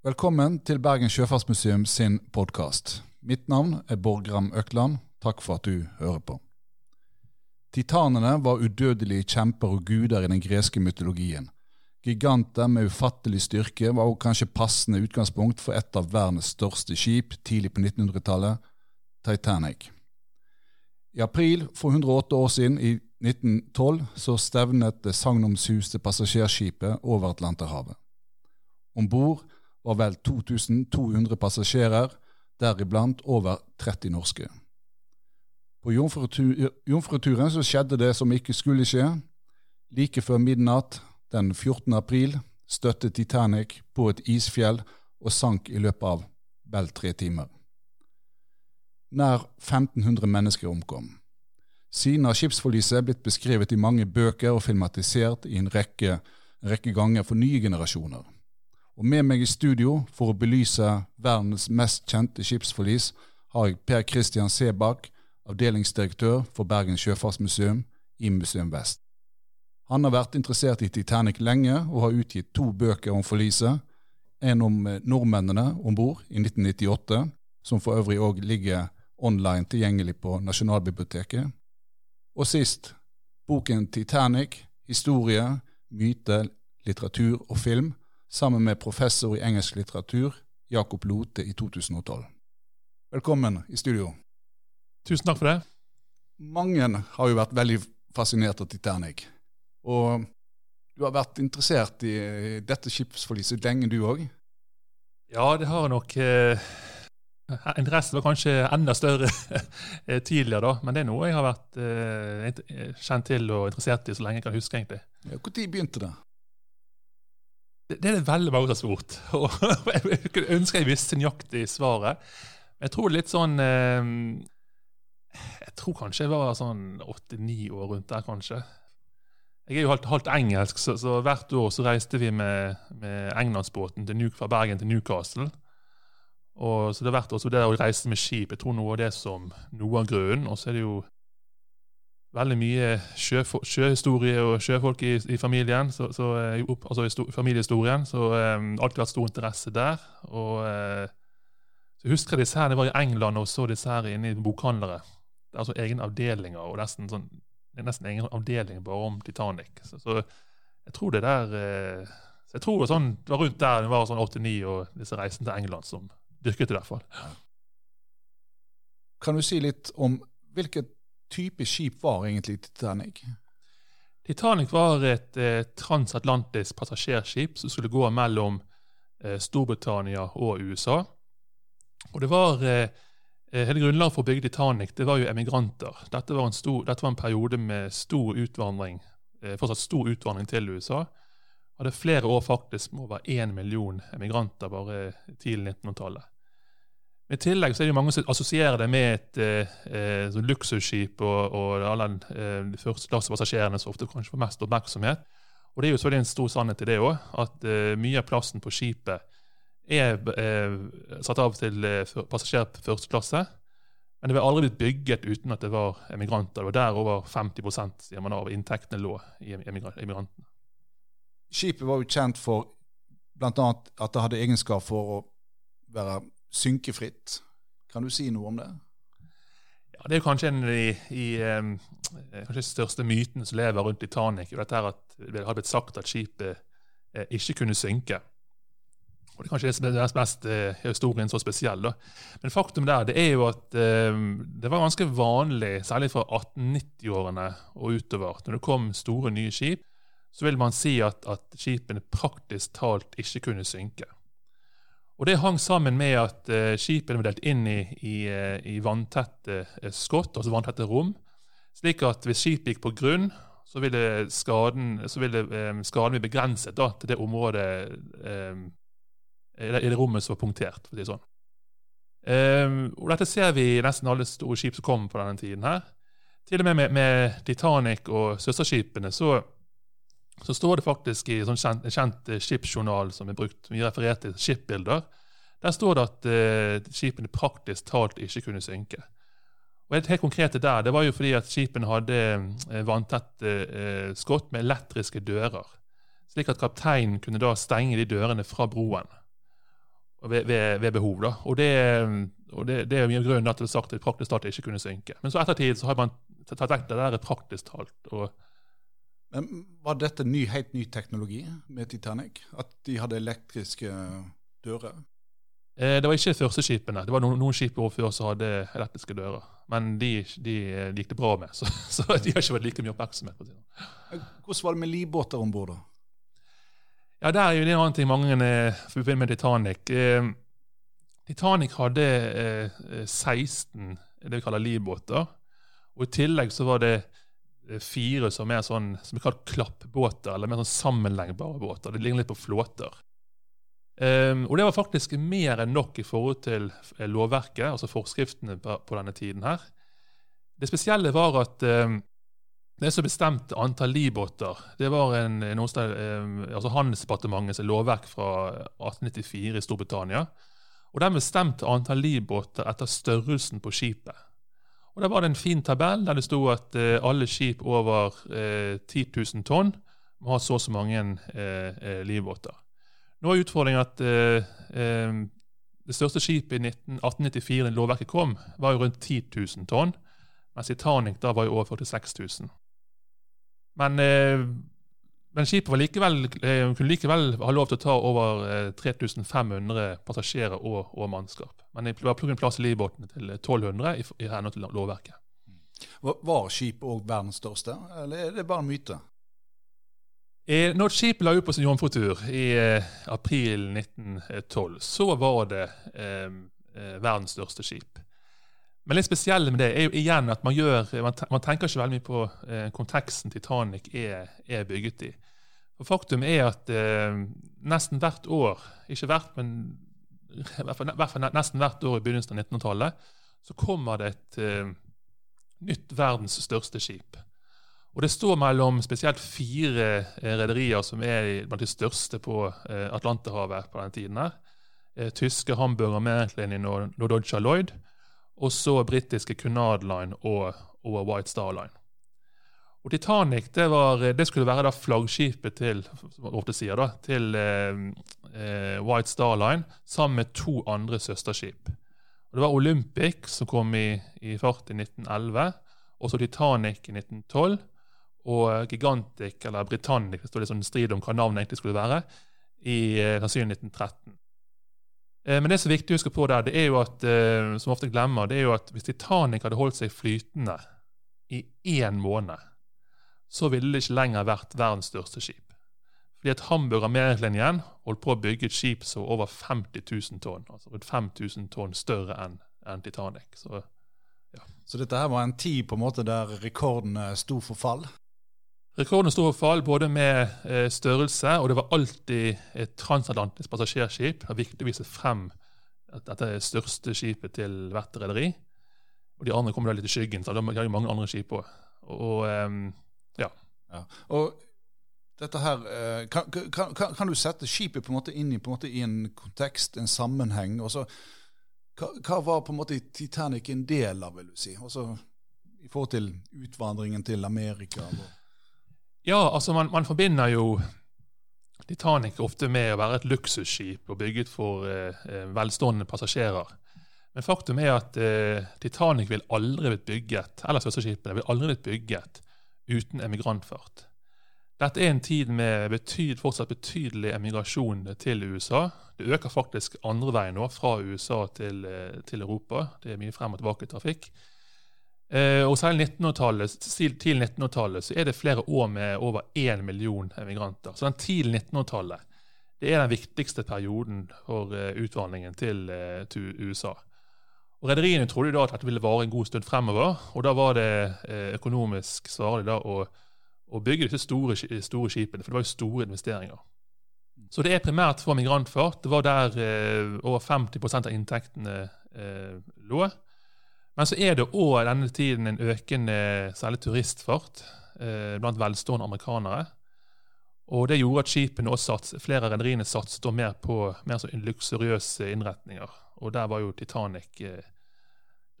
Velkommen til Bergen Sjøfartsmuseum sin podkast. Mitt navn er Borgram Økland. Takk for at du hører på. Titanene var udødelige kjemper og guder i den greske mytologien. Giganter med ufattelig styrke var også kanskje passende utgangspunkt for et av verdens største skip tidlig på 1900-tallet, Titanic. I april for 108 år siden, i 1912, så stevnet det sagnomsuste passasjerskipet over Atlanterhavet. Om bord var vel 2200 passasjerer, deriblant over 30 norske. På jomfruturen så skjedde det som ikke skulle skje. Like før midnatt den 14. april støtte Titanic på et isfjell og sank i løpet av vel tre timer. Nær 1500 mennesker omkom. Siden har skipsforliset blitt beskrevet i mange bøker og filmatisert i en rekke, en rekke ganger for nye generasjoner. Og med meg i studio for å belyse verdens mest kjente skipsforlis har jeg Per Christian Sebakk, avdelingsdirektør for Bergen Sjøfartsmuseum i Museum Vest. Han har vært interessert i Titanic lenge og har utgitt to bøker om forliset. En om eh, nordmennene om bord i 1998, som for øvrig òg ligger online tilgjengelig på Nasjonalbiblioteket. Og sist boken Titanic historie, myte, litteratur og film, sammen med professor i engelsk litteratur Jakob Lote i 2012. Velkommen i studio. Tusen takk for det. Mange har jo vært veldig fascinert av Titanic. Og du har vært interessert i dette skipsforliset lenge, du òg? Ja, det har nok eh, Interessen var kanskje enda større eh, tidligere, da. Men det er noe jeg har vært eh, kjent til og interessert i så lenge jeg kan huske. egentlig. Ja, Når begynte det? Det? Er det veldig mange som har spurt. Og jeg ønsker jeg visste nøyaktig svaret. Jeg tror litt sånn eh, Jeg tror kanskje jeg var sånn åtte-ni år rundt der, kanskje. Jeg er jo halvt, halvt engelsk, så, så, hvert år så reiste vi med, med Englandsbåten fra Bergen til Newcastle. Og, så det har vært også det å reise med skip. Jeg tror noe av det som noe av grunnen. Og så er det jo veldig mye sjøhistorie og sjøfolk i, i familien, så, så, eh, altså i familiehistorien. Så um, alltid vært stor interesse der. Og uh, så husker jeg disse her, jeg var i England og så disse her inne i bokhandlere. Det er altså egne avdelinger og nesten sånn det er nesten egen avdeling bare om Titanic. Så, så jeg tror det der så jeg tror det, sånn, det var rundt der det var sånn 89 og disse reisene til England som dyrket det i hvert fall. Kan du si litt om hvilken type skip var egentlig Titanic? Titanic var et eh, transatlantisk passasjerskip som skulle gå mellom eh, Storbritannia og USA. Og det var eh, Eh, hele grunnlaget for å bygge Titanic det var jo emigranter. Dette var en, stor, dette var en periode med stor utvandring, eh, fortsatt stor utvandring til USA. Hadde flere år faktisk med over én million emigranter bare tidlig 1900-tallet. I tillegg så er det mange som assosierer det med et eh, eh sånn luksusskip og, og alle eh, førsteklassepassasjerene som ofte kanskje får mest oppmerksomhet. Og Det er jo selvfølgelig en stor sannhet i det òg, at eh, mye av plassen på skipet er eh, satt av til eh, passasjer på første klasse. Men det ble aldri blitt bygget uten at det var emigranter. Det var der over 50% sier man, av inntektene lå i emigrantene. Skipet var jo kjent for bl.a. at det hadde egenskap for å være synkefritt. Kan du si noe om det? Ja, Det er kanskje en av de um, kanskje største mytene som lever rundt Titanic. Dette er at Det hadde blitt sagt at skipet eh, ikke kunne synke. Og Det er kanskje det som mest eh, historien så spesiell. da. Men faktum der det er jo at eh, det var ganske vanlig, særlig fra 1890-årene og utover, når det kom store, nye skip, så vil man si at, at skipene praktisk talt ikke kunne synke. Og Det hang sammen med at uh, skipene var delt inn i, i, eh, i vanntette eh, skott, altså vanntette rom, slik at hvis skipet gikk på grunn, så ville skaden, så ville, um, skaden bli begrenset da, til det området i det rommet som var punktert. for å si sånn. Um, og Dette ser vi i nesten alle store skip som kom på denne tiden. her. Til og med med, med Titanic og søsterskipene så, så, står det faktisk i sånn kjent, en kjent eh, skipsjournal som er brukt, mye referert til, skipbilder. Der står det at eh, skipene praktisk talt ikke kunne synke. Og det helt konkrete der, det var jo fordi at skipene hadde uh, vanntette eh, skott med elektriske dører. Slik at kapteinen kunne da stenge de dørene fra broen. ved, ved, ved behov. da. Og det, og det, det er mye grunn til at det er sagt at praktisk talt ikke kunne synke. Men så ettertid så har man tatt vekk det der praktisk talt. og Men Var dette ny, helt ny teknologi med Titanic? At de hadde elektriske dører? Eh, det var ikke de første skipene. Det var noen, noen skip før som hadde elektriske dører. Men de, de, de gikk det bra med, så, så, de har ikke vært like mye oppmerksomhet på det. Hvordan var det med livbåter om bord, da? Ja, Der er jo det en annen ting mange eh, forbinder med Titanic. Eh, Titanic hadde eh, 16 det vi kaller livbåter. Og I tillegg så var det eh, fire som er sånn, som er kalt klappbåter, eller mer sånn sammenleggbare båter. Det ligner litt på flåter. Um, og det var faktisk mer enn nok i forhold til eh, lovverket, altså forskriftene på, denne tiden her. Det spesielle var at um, det som bestemte antall livbåter, det var en, en um, altså Handelsdepartementets lovverk fra 1894 i Storbritannia. Og Den bestemte antall livbåter etter størrelsen på skipet. Og Der var det en fin tabell der det sto at uh, alle skip over uh, 10 000 tonn må ha så og så mange uh, livbåter. Nå er utfordringen at eh, eh, det største skipet i 1894 da lovverket kom, var jo rundt 10 000 tonn, mens Titanic da var jo over 46 000. Men, eh, men skipet likevel, eh, kunne likevel ha lov til å ta over 3500 eh, passasjerer og, og, mannskap. Men det var plukket plass i livbåtene til 1200 i, i henhold til lovverket. Var skipet òg verdens største, eller er det bare en myte? Eh, når skipet la ut på sin jomfrutur i april 1912, så var det eh, eh, verdens største skip. Men litt spesielt med det er jo igjen at man, gjør, man, tenker ikke veldig mye på eh, konteksten Titanic er, er, bygget i. Og Faktum er at eh, nesten hvert år, ikke hvert, men i hvert fall, nesten hvert år i begynnelsen av 1900-tallet, så kommer det et nytt verdens største skip. Og Det står mellom spesielt fire eh, rederier som er blant de største på eh, Atlanterhavet på denne tiden. her. Eh, tyske Hamburger, Märklin og Nordoja Lloyd. Og så britiske Cunard Line og, og, White Star Line. Og Titanic det, var, det skulle være da flaggskipet til da, til eh, White Star Line sammen med to andre søsterskip. Og Det var Olympic som kom i, i fart i 1911, og så Titanic i 1912 og Gigantic, eller Britannic, det står litt sånn strid om hva navnet egentlig skulle være, i eh, sannsynlig 1913. Eh, men det som er viktig å huske på der, det er jo at, eh, som ofte glemmer, det er jo at hvis Titanic hadde holdt seg flytende i én måned, så ville det ikke lenger vært verdens største skip. Fordi at Hamburg Ameriklinjen holdt på å bygge et skip som over 50 000 tonn. Altså rundt 5000 tonn større enn en Titanic. Så, ja. så dette her var en tid på en måte der rekordene sto for fall? Rekorden sto for fall både med eh, størrelse, og det var alltid et transatlantisk passasjerskip. Det er viktig å vise frem at dette er det største skipet til hvert rederi. Og de andre kommer da litt i skyggen, så de har jo mange andre skip òg. Og, um, ja. ja. Og dette her, kan, kan, kan, kan, du sette skipet på en måte inn i, en, måte i en kontekst, en sammenheng? Også, hva, hva, var på en måte Titanic en del av, vil du si? Også, I forhold til utvandringen til Amerika? Eller? Ja, altså man, man, forbinder jo Titanic ofte med å være et luksusskip og bygget for eh, eh, velstående passasjerer. Men faktum er at eh, Titanic vil aldri blitt bygget eller søsterskipene vil aldri blitt bygget uten emigrantfart. Dette er en tid med betyd, fortsatt betydelig emigrasjon til USA. Det øker faktisk andre veien nå, fra USA til, eh, til Europa. Det er mye frem og tilbake i trafikk. Eh, og særlig 1900-tallet, til 1900-tallet så er det flere år med over én million emigranter. Så den tidlig 1900-tallet det er den viktigste perioden for uh, utvandringen til, uh, til, USA. Og Rederiene trodde da at dette ville vare en god stund fremover. og Da var det økonomisk svarlig da å, å, bygge disse store, store, skipene, for det var jo store investeringer. Så det er primært for migrantfart. Det var der over 50% av inntektene lå. Men så er det òg denne tiden en økende særlig turistfart eh, blant velstående amerikanere. Og Det gjorde at skipene og flere av rederiene satset mer på mer så luksuriøse innretninger. Og der var jo Titanic eh,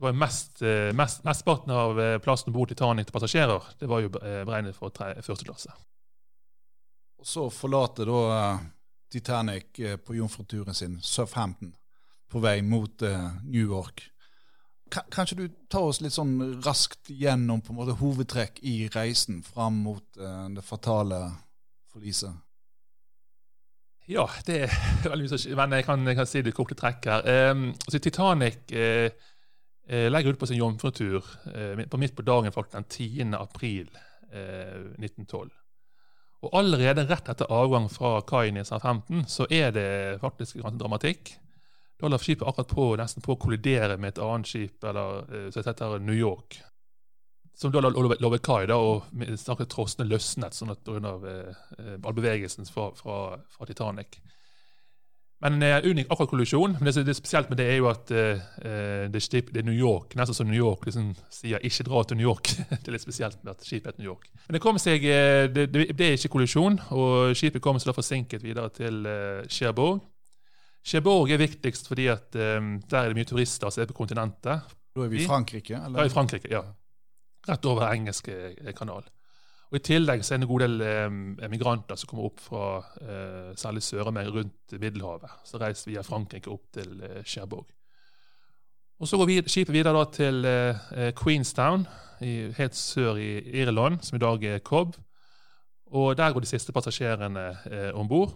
det var jo mest, eh, mest, Mesteparten av eh, plassen om bord Titanic til passasjerer det var jo eh, beregnet for første klasse. Og Så forlater da Titanic eh, på jomfruturen sin, Southampton, på vei mot New York. Kan, kanskje du tar oss litt sånn raskt gjennom på en måte hovedtrekk i reisen fram mot eh, det fatale forliset? Ja, det er veldig mye men jeg kan, jeg kan si det korte trekk her. Um, altså Titanic eh, eh, legger ut på sin jomfrutur eh, på midt på dagen faktisk den 10. april 1912. Og allerede rett etter avgang fra kaien i Southampton så er det faktisk ganske dramatikk. Da holder skipet akkurat på, nesten på å kollidere med et annet skip, eller, som heter New York som da lå ved kai, og snakket trossene løsnet sånn at pga. Eh, bevegelsen fra, fra, fra, Titanic. Men eh, unik akkurat kollisjon. Men det som er spesielt med det, er jo at eh, det, det, er New York. Nesten som New York liksom sier 'ikke dra til New York'. det er litt spesielt med at skipet heter New York. Men det kom seg, eh, det, det, er ikke kollisjon, og skipet kom seg da forsinket videre til eh, Cherbourg. Cherbourg er viktigst fordi at eh, der er det mye turister som er på kontinentet. Da er vi i Frankrike? eller? Da er vi i Frankrike, ja rett over engelske eh, kanal. Og I tillegg så er det en god del eh, migranter som kommer opp fra eh, særlig Sør-Amerika rundt Middelhavet. Så reiser via Frankrike opp til eh, Cherbourg. Og Så går vi, skipet videre til eh, Queenstown, i, helt sør i Irland, som i dag er Cobb. Og Der går de siste passasjerene eh, om bord.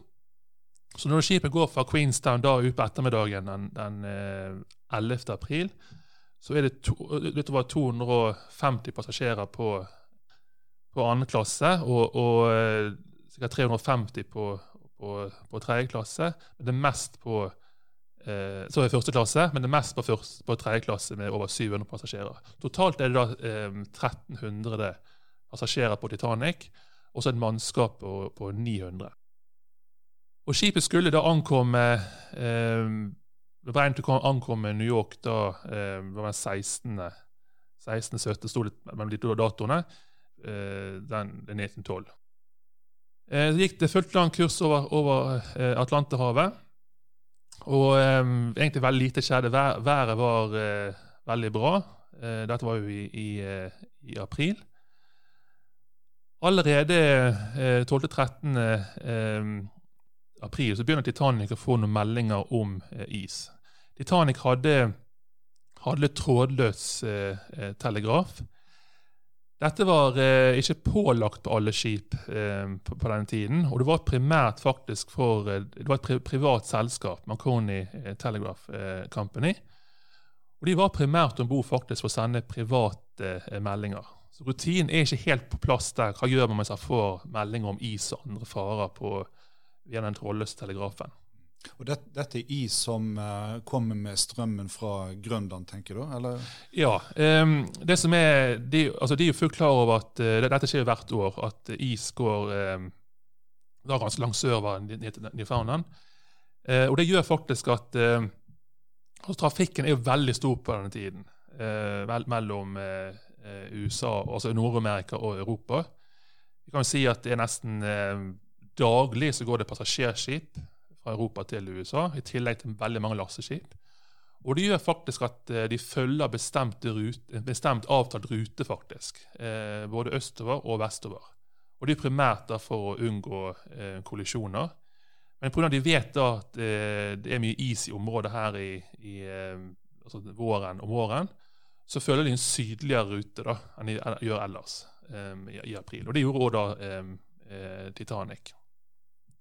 Så når skipet går fra Queenstown da ut på ettermiddagen den, den 11. Eh, april, så er det to, litt over 250 passasjerer på, på andre klasse og, og eh, ca. 350 på, på, på tredje klasse. Men det er mest på eh, er første klasse, men det er mest på, på tredje klasse med over 700 passasjerer. Totalt er det da eh, 1300 passasjerer på Titanic, og så et mannskap på, på 900. Og Skipet skulle da ankomme eh, beregnet å New York da eh, var den 16. 16. 17. sto det mellom de to datoene. Eh, den, den 1912. Eh, så gikk det fullt lang kurs over, over eh, Atlanterhavet. Og eh, egentlig veldig lite skjedde. Vær, været var eh, veldig bra. Eh, dette var jo i, i, i april. Allerede 12.13 april så begynner Titanic å få noen meldinger om eh, is. Titanic hadde, hadde trådløs eh, eh, telegraf. Dette var eh, ikke pålagt på alle skip eh, på, på, denne tiden. Og det var primært faktisk for eh, Det var et pri privat selskap, Marconi Telegraph Company. Og De var primært om bord for å sende private meldinger. Så Rutinen er ikke helt på plass der. Hva gjør man hvis man får meldinger om is og andre farer på via den trådløse telegrafen. Og det, Dette er is som uh, kommer med strømmen fra Grønland, tenker du? eller? Ja. Um, det som er, de, altså de er fullt klar over at uh, dette skjer hvert år, at is går um, da ganske langt sørover Newfoundland. Uh, og det gjør faktisk at uh, altså Trafikken er jo veldig stor på denne tiden vel, mellom USA, altså Nord-Amerika og Europa. Vi kan jo si at det er nesten Daglig så går det passasjerskip fra Europa til USA, i tillegg til veldig mange lasteskip. Og det gjør faktisk at eh, de følger bestemt, rute, bestemt avtalt rute, faktisk. Eh, både østover og vestover. Og det er primært da for å unngå eh, kollisjoner. Men pga. at de vet da at eh, det er mye is i området her i, i eh, altså våren om våren, så følger de en sydligere rute da, enn de gjør ellers eh, i, i, april. Og det gjorde òg Titanic.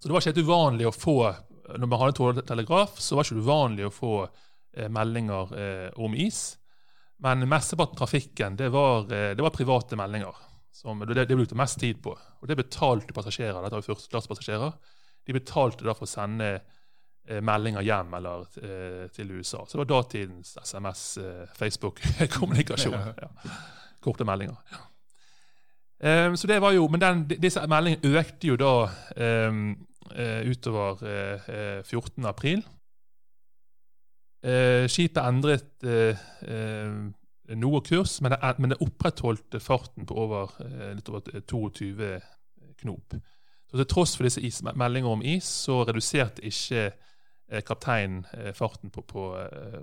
Så det var ikke helt uvanlig å få når man hadde tåletelegraf, så var det ikke uvanlig å få eh, meldinger eh, om is. Men mesteparten av trafikken det var, eh, det var, private meldinger. Som, det, det brukte mest tid på. Og det betalte passasjerer. Dette var førsteklassepassasjerer. De betalte da for å sende eh, meldinger hjem eller eh, til USA. Så det var datidens SMS, eh, Facebook-kommunikasjon. Ja. Korte meldinger. Ja. Um, så det var jo, Men den, disse meldingene økte jo da um, utover 14. Eh, april. Eh, skipet endret noe kurs, men det, men det opprettholdt farten på over, litt over 22 knop. Så Til tross for disse is, meldinger om is, så reduserte ikke kapteinen farten på, på,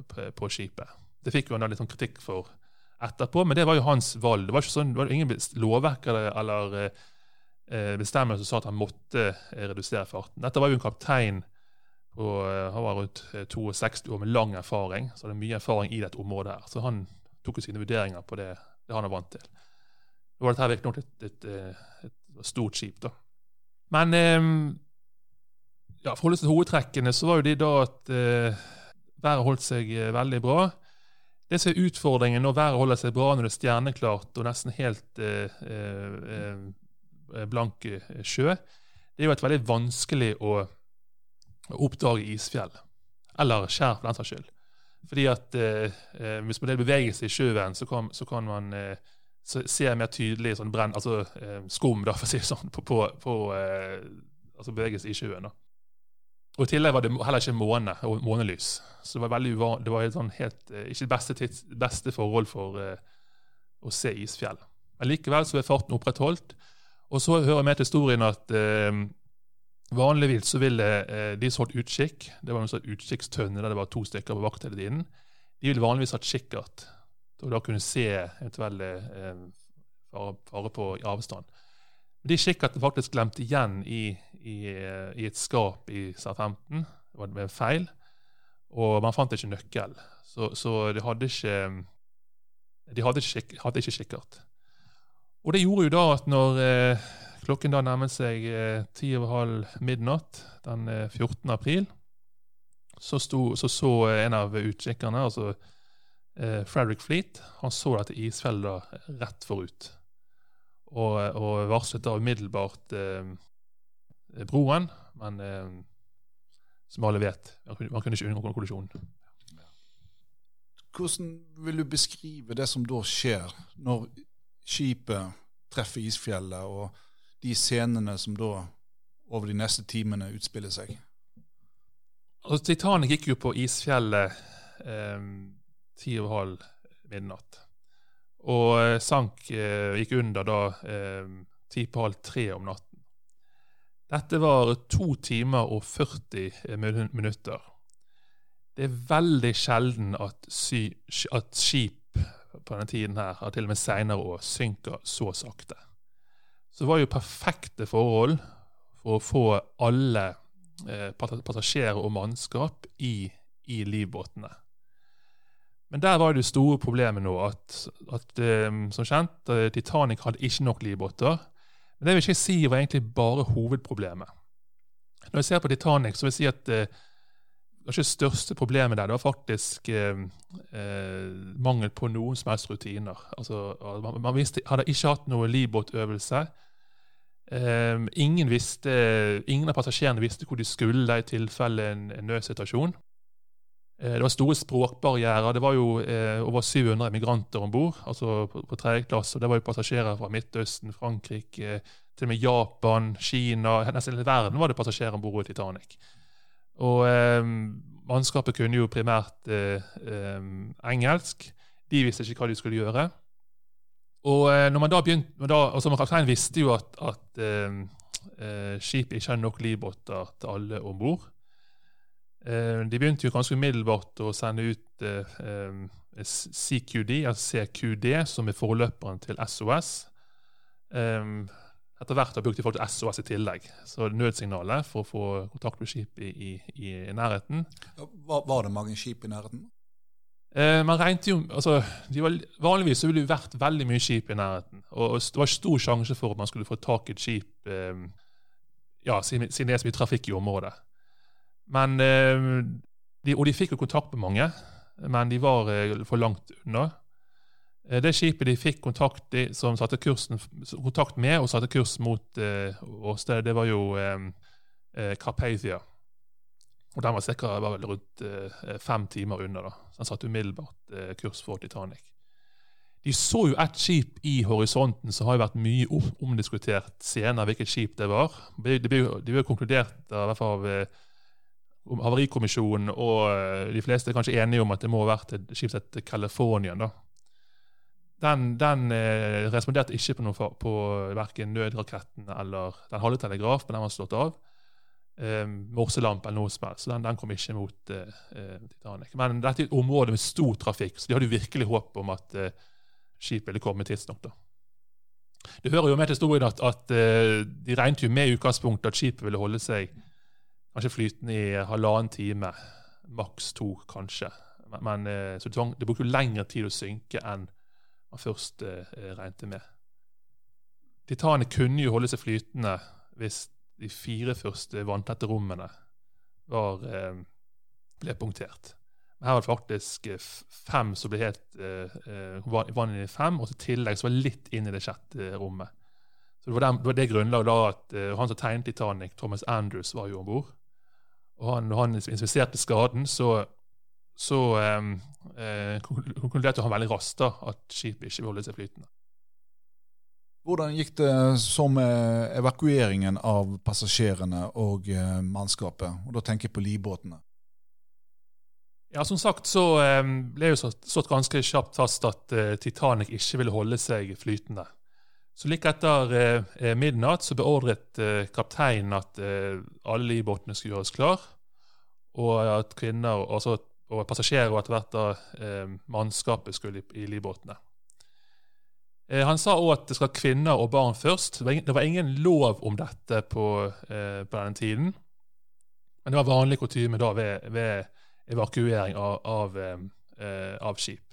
på, skipet. Det fikk jo han litt sånn kritikk for etterpå, men det var jo hans valg. Det var, sånn, det var ingen lovverk eller, eller eh, bestemmelse som sa at han måtte eh, redusere farten. Dette var jo en kaptein på, eh, han var rundt eh, 62 år med lang erfaring, så det er mye erfaring i dette området. her, Så han tok jo sine vurderinger på det, det han er vant til. Nå var dette virkelig et, et, et, et stort skip, da. Men eh, ja, for seg til hovedtrekkene, så var jo de da at eh, været holdt seg eh, veldig bra. Det som er utfordringen når været holder seg bra når det er stjerneklart og nesten helt eh, eh, eh blank sjø, det er jo et veldig vanskelig å, oppdage isfjell. Eller skjær, for den saks skyld. Fordi at eh, hvis man deler bevegelse i sjøen, så kan, så kan man så se mer tydelig sånn brenn, altså skum, da, for å si det sånn, på, på, på altså bevegelse i sjøen. da. Og I tillegg var det heller ikke måne og månelys. Så det var veldig det var sånn helt, eh, ikke det beste, beste forhold for å se isfjell. Men likevel så er farten opprettholdt. Og så hører med til historien at eh, vanligvis så ville eh, de som holdt utkikk Det var en sånn utkikkstønne der det var to stykker på vakt hele tiden. De ville vanligvis hatt kikkert og da kunne se eventuelle fare, fare på i avstand. Men de kikkertene faktisk glemt igjen i i, i et skap i SA-15. Det var en feil. Og man fant ikke nøkkel. Så, så de hadde ikke de hadde ikke, ikke kikkert. Og det gjorde jo da at når eh, klokken da nærmet seg eh, ti over halv midnatt den eh, 14. april, så, sto, så, så en av utkikkerne, altså eh, Frederick Fleet, han så dette isfjellet rett forut. Og, og varslet da umiddelbart eh, Eh, broen, men eh, som alle vet, man kunne ikke unngå kollisjonen. Hvordan vil du beskrive det som da skjer, når skipet treffer isfjellet, og de scenene som da over de neste timene utspiller seg? Altså, Titanic gikk jo på isfjellet eh, ti over halv midnatt. Og eh, sank, eh, gikk under da eh, ti på halv tre om natten. Dette var to timer og 40 minutter. Det er veldig sjelden at, sy, at skip på denne tiden her, og til og med seinere år, synker så sakte. Så det var jo perfekte forhold for å få alle eh, passasjerer og mannskap i, i livbåtene. Men der var det store problemet nå at, at eh, som kjent, eh, Titanic hadde ikke nok livbåter. Men det vil ikke si var egentlig bare hovedproblemet. Når jeg ser på Titanic, så vil jeg si at eh, det største problemet der det var faktisk eh, eh, mangel på noen som helst rutiner. Altså, man, man visste, hadde ikke hatt noe livbåtøvelse. Eh, ingen, visste, ingen av passasjerene visste hvor de skulle i tilfelle en, en nødsituasjon. Eh, det var store språkbarrierer. Det var jo eh, over 700 emigranter om bord altså på, på tredje klasse. Det var jo passasjerer fra Midtøsten, Frankrike, til og med Japan, Kina Nesten hele verden var det passasjerer om bord i Titanic. Og eh, Mannskapet kunne jo primært eh, eh, engelsk. De visste ikke hva de skulle gjøre. Og eh, når man da begynte, altså Kapteinen visste jo at, at skipet ikke hadde nok livbåter til alle om bord. Eh, de begynte jo ganske umiddelbart å sende ut eh, CQD, altså CQD, som er forløperen til SOS. Eh, etter hvert har brukt de folk til SOS i tillegg. Så nødsignalet for å få kontakt med skip i, i, i nærheten. Var, var, det mange skip i nærheten? Eh, man regnet jo, altså, var, Vanligvis så ville det vært veldig mye skip i nærheten. Og, og, det var stor sjanse for at man skulle få tak i et skip eh, ja, siden, siden det er så mye trafikk i området. Men, eh, de, og de fikk jo kontakt med mange, men de var eh, for langt unna. Eh, det skipet de fikk kontakt, som satte kursen, kontakt med og satte kurs mot åstedet, det var jo Carpathia. Og Den var, sikkert, var vel rundt fem timer unna. da. Så Den satte umiddelbart kurs for Titanic. De så jo et skip i horisonten som har jo vært mye omdiskutert senere, hvilket skip det var. De ble jo konkludert i hvert fall av Havarikommisjonen og eh, de fleste er kanskje enige om at det må ha vært et skip som het Californian. da. Den, den eh, responderte ikke på, noe, på verken nødraketten eller Den hadde telegraf, men den var slått av. Eh, morselampe eller noe som helst. Så den, den, kom ikke mot eh, eh, Titanic. Men dette er et område med stor trafikk, så de hadde virkelig håp om at eh, skipet ville komme tidsnok. da. Det hører jo med til historien at, at uh, de regnet jo med i utgangspunktet at skipet ville holde seg kanskje flytende i halvannen time. Maks to, kanskje. Men, men uh, så det, det brukte jo lengre tid å synke enn man først eh, regnet med. Titanet kunne jo holde seg flytende hvis de fire første vanntette rommene var, ble punktert. Her var det faktisk eh, fem som ble helt eh, vann inn i fem, og i tillegg så var det litt inn i det sjette rommet. Så Det var, den, det, var det grunnlaget da at eh, han som tegnet Titanic, Thomas Andrews, var jo om bord. Og han, når han inspiserte skaden, så, så um, uh, konkluderte han veldig raskt da, at skipet ikke ville holde seg flytende. Hvordan gikk det så med evakueringen av passasjerene og mannskapet? Og Da tenker jeg på livbåtene. Ja, Som sagt så eh, ble jo slått ganske kjapt fast at uh, Titanic ikke ville holde seg flytende. Så Like etter uh, midnatt så beordret kapteinen at alle livbåtene skulle gjøres klar, og at kvinner altså, og passasjerer og etter hvert da mannskapet skulle i, i livbåtene. Han sa òg at det skal kvinner og barn først. Det var ingen, det var ingen lov om dette på, på denne tiden, men det var vanlig kutyme da ved, ved evakuering av, av, eh, av skip.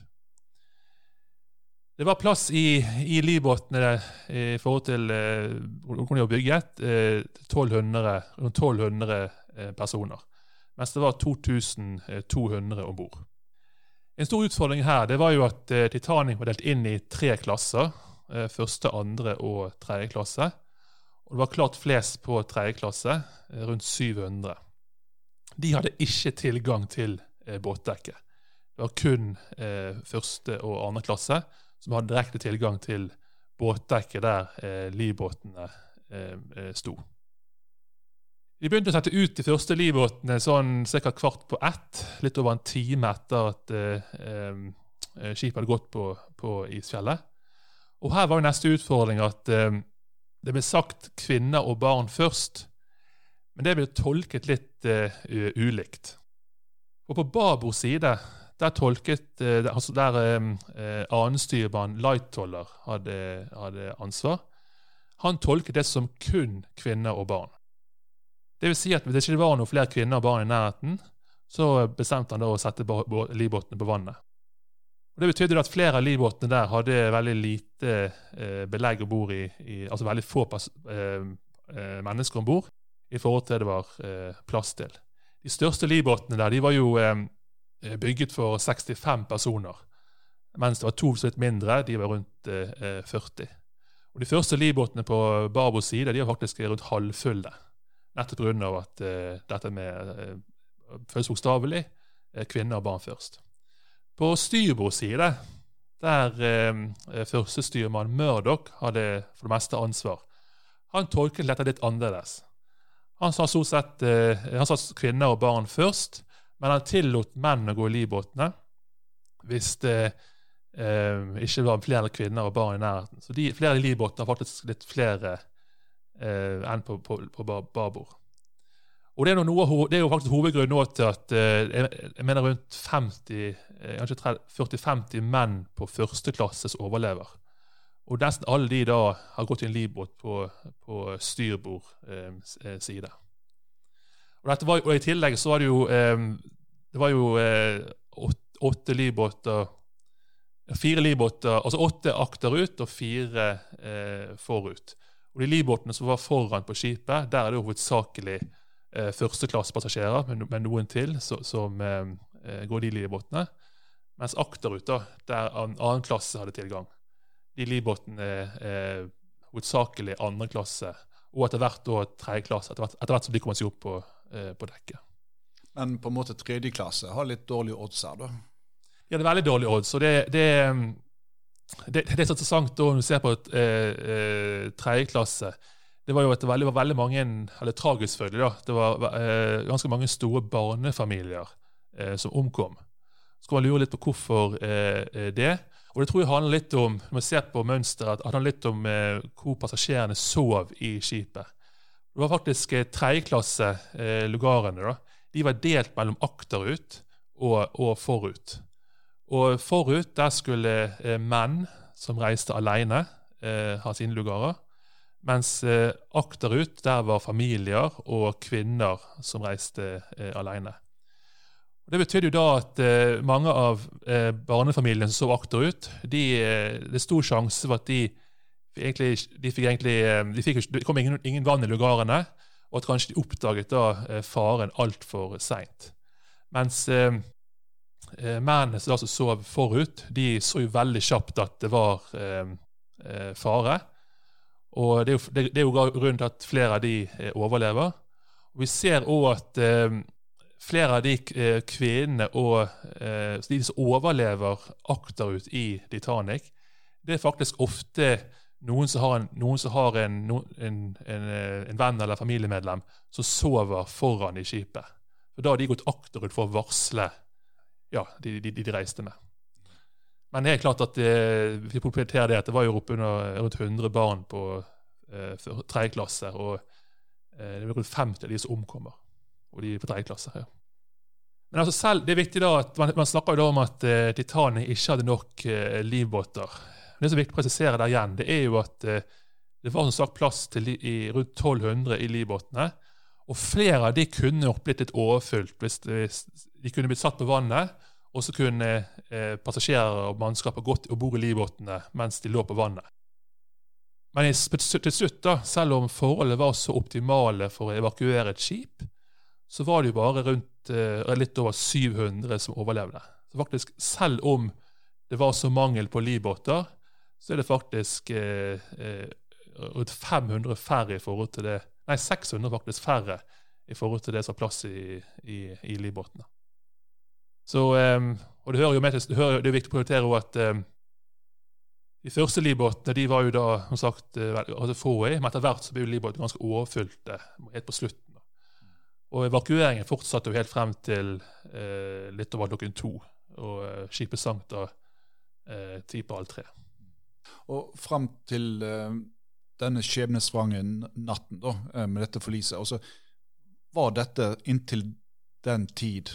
Det var plass i, i livbåtene i forhold til eh, hvordan de var bygget, eh, 1200, rundt 1200 eh, personer. Mens det var 2200 om bord. En stor utfordring her det var jo at eh, Titanic var delt inn i tre klasser. Eh, første, andre og tredje klasse. Og det var klart flest på tredje klasse, eh, rundt 700 de hadde ikke tilgang til båtdekket. Det var kun første og andre klasse som hadde direkte tilgang til båtdekket der livbåtene sto. De begynte å sette ut de første livbåtene sånn ca. kvart på ett, litt over en time etter at eh, skipet hadde gått på, på, isfjellet. Og her var jo neste utfordring at det ble sagt kvinner og barn først. Men det ble tolket litt eh, ulikt. Og på babord side der tolket uh, altså der uh, annenstyrmann Lightoller hadde, hadde, ansvar, han tolket det som kun kvinner og barn. Det vil si at hvis det ikke var noen flere kvinner og barn i nærheten, så bestemte han da å sette livbåtene på vannet. Og Det betydde at flere av livbåtene der hadde veldig lite eh, belegg om bord i, i, Altså veldig få eh, mennesker om bord i forhold til det var eh, plass til. De største livbåtene der de var jo eh, bygget for 65 personer, mens det var to så litt mindre, de var rundt eh, 40. Og De første livbåtene på Barbos side de var faktisk rundt halvfulle, nettopp pga. at uh, dette med uh, føles bokstavelig eh, kvinner og barn først. På styrbord side, der eh, førstestyrmann Murdoch hadde for det meste ansvar, han tolket dette litt annerledes. Han sa stort sett eh, han sa kvinner og barn først, men han tillot menn å gå i livbåtene hvis det eh, ikke var flere kvinner og barn i nærheten. Så de, flere i livbåtene har faktisk litt flere eh, enn på, på, på babord. Og det er, noe, det er, jo faktisk hovedgrunnen til at eh, jeg mener rundt 50, eh, kanskje 40-50 menn på første klasses overlever. Og nesten alle de da har gått i en livbåt på, på styrbord eh, eh side. Og, var, og, I tillegg så var det jo eh, det var jo eh, åtte, livbåter Fire livbåter, altså åtte akterut og fire eh, forut. Og De livbåtene som var foran på skipet, der er det hovedsakelig eh, førsteklassepassasjerer, med, men, noen til, så, som eh, eh, går de livbåtene. Mens akterut, da, der annen klasse hadde tilgang de livbåtene er hovedsakelig andre klasse, og etter hvert da tredje klasse, etter hvert, etter hvert som de kommer seg opp på, eh, på, dekket. Men på en måte tredje klasse har litt dårlige odds her, da? Ja, det er veldig dårlige odds. og det, det, det, det er så interessant da når du ser på et, eh, eh, tredje klasse. Det var jo et veldig, var veldig mange, eller tragisk selvfølgelig, da. Det var eh, ganske mange store barnefamilier eh, som omkom. Så kan man lure litt på hvorfor eh, det. Og det tror jeg handler litt om når man ser på mønsteret, at det handler litt om eh, hvor passasjerene sov i skipet. Det var faktisk eh, tredjeklasse eh, lugarene. da. De var delt mellom akterut og, og forut. Og forut der skulle eh, menn som reiste alene, eh, ha sine lugarer. Mens eh, akterut der var familier og kvinner som reiste alene. Og det betydde jo da at eh, mange av eh, barnefamiliene som så akterut, de, det er sjanse for at de, egentlig, de fikk egentlig de fikk, Det kom ingen, ingen, vann i lugarene, og at kanskje de oppdaget da faren altfor seint. Mens eh, mennene som sov forut, de så jo veldig kjapt at det var fare. Og det er, jo, det, det er jo grunnen til at flere av de overlever. Og Vi ser òg at flere av de eh, kvinnene og eh, de som overlever akterut i Titanic, det er faktisk ofte noen som har en, som har en, en, eh, en venn eller familiemedlem som sover foran i skipet. Og Da har de gått akterut for å varsle ja, de, de, de reiste med. Men det er klart at det, vi poengterer det at det var jo oppunder rundt 100 barn på eh, tredje klasse, og eh, det er rundt 50 av de som omkommer. Og de på tredje klasse. Ja. Men altså selv, det er viktig da at man, man snakker jo da om at eh, Titanic ikke hadde nok eh, livbåter. Det som er viktig å presisere der igjen, det er jo at eh, det var som sagt plass til i, rundt 1200 i livbåtene. Og flere av de kunne nok blitt litt overfylt hvis, de kunne blitt satt på vannet. Og så kunne eh, passasjerer og mannskaper gått om bord i livbåtene mens de lå på vannet. Men til slutt, da, selv om forholdet var så optimale for å evakuere et skip, så var det jo bare rundt eh, litt over 700 som overlevde. Så faktisk, Selv om det var så mangel på livbåter, så er det faktisk eh, eh, rundt 500 færre i forhold til det Nei, 600 faktisk færre i forhold til det som har plass i, i, i livbåtene. Så, um, og det hører jo med til, det, hører, det er viktig å prioritere at um, de første livbåtene de var jo da som sagt eh, altså få i, men etter hvert så ble livbåtene ganske overfylte helt på slutten. Og evakueringen fortsatte jo helt frem til eh, litt over klokken to. Og eh, skipet sank da eh, ti på halv tre. Og frem til eh, denne skjebnesvangre natten da, eh, med dette forliset, altså, var dette inntil den tid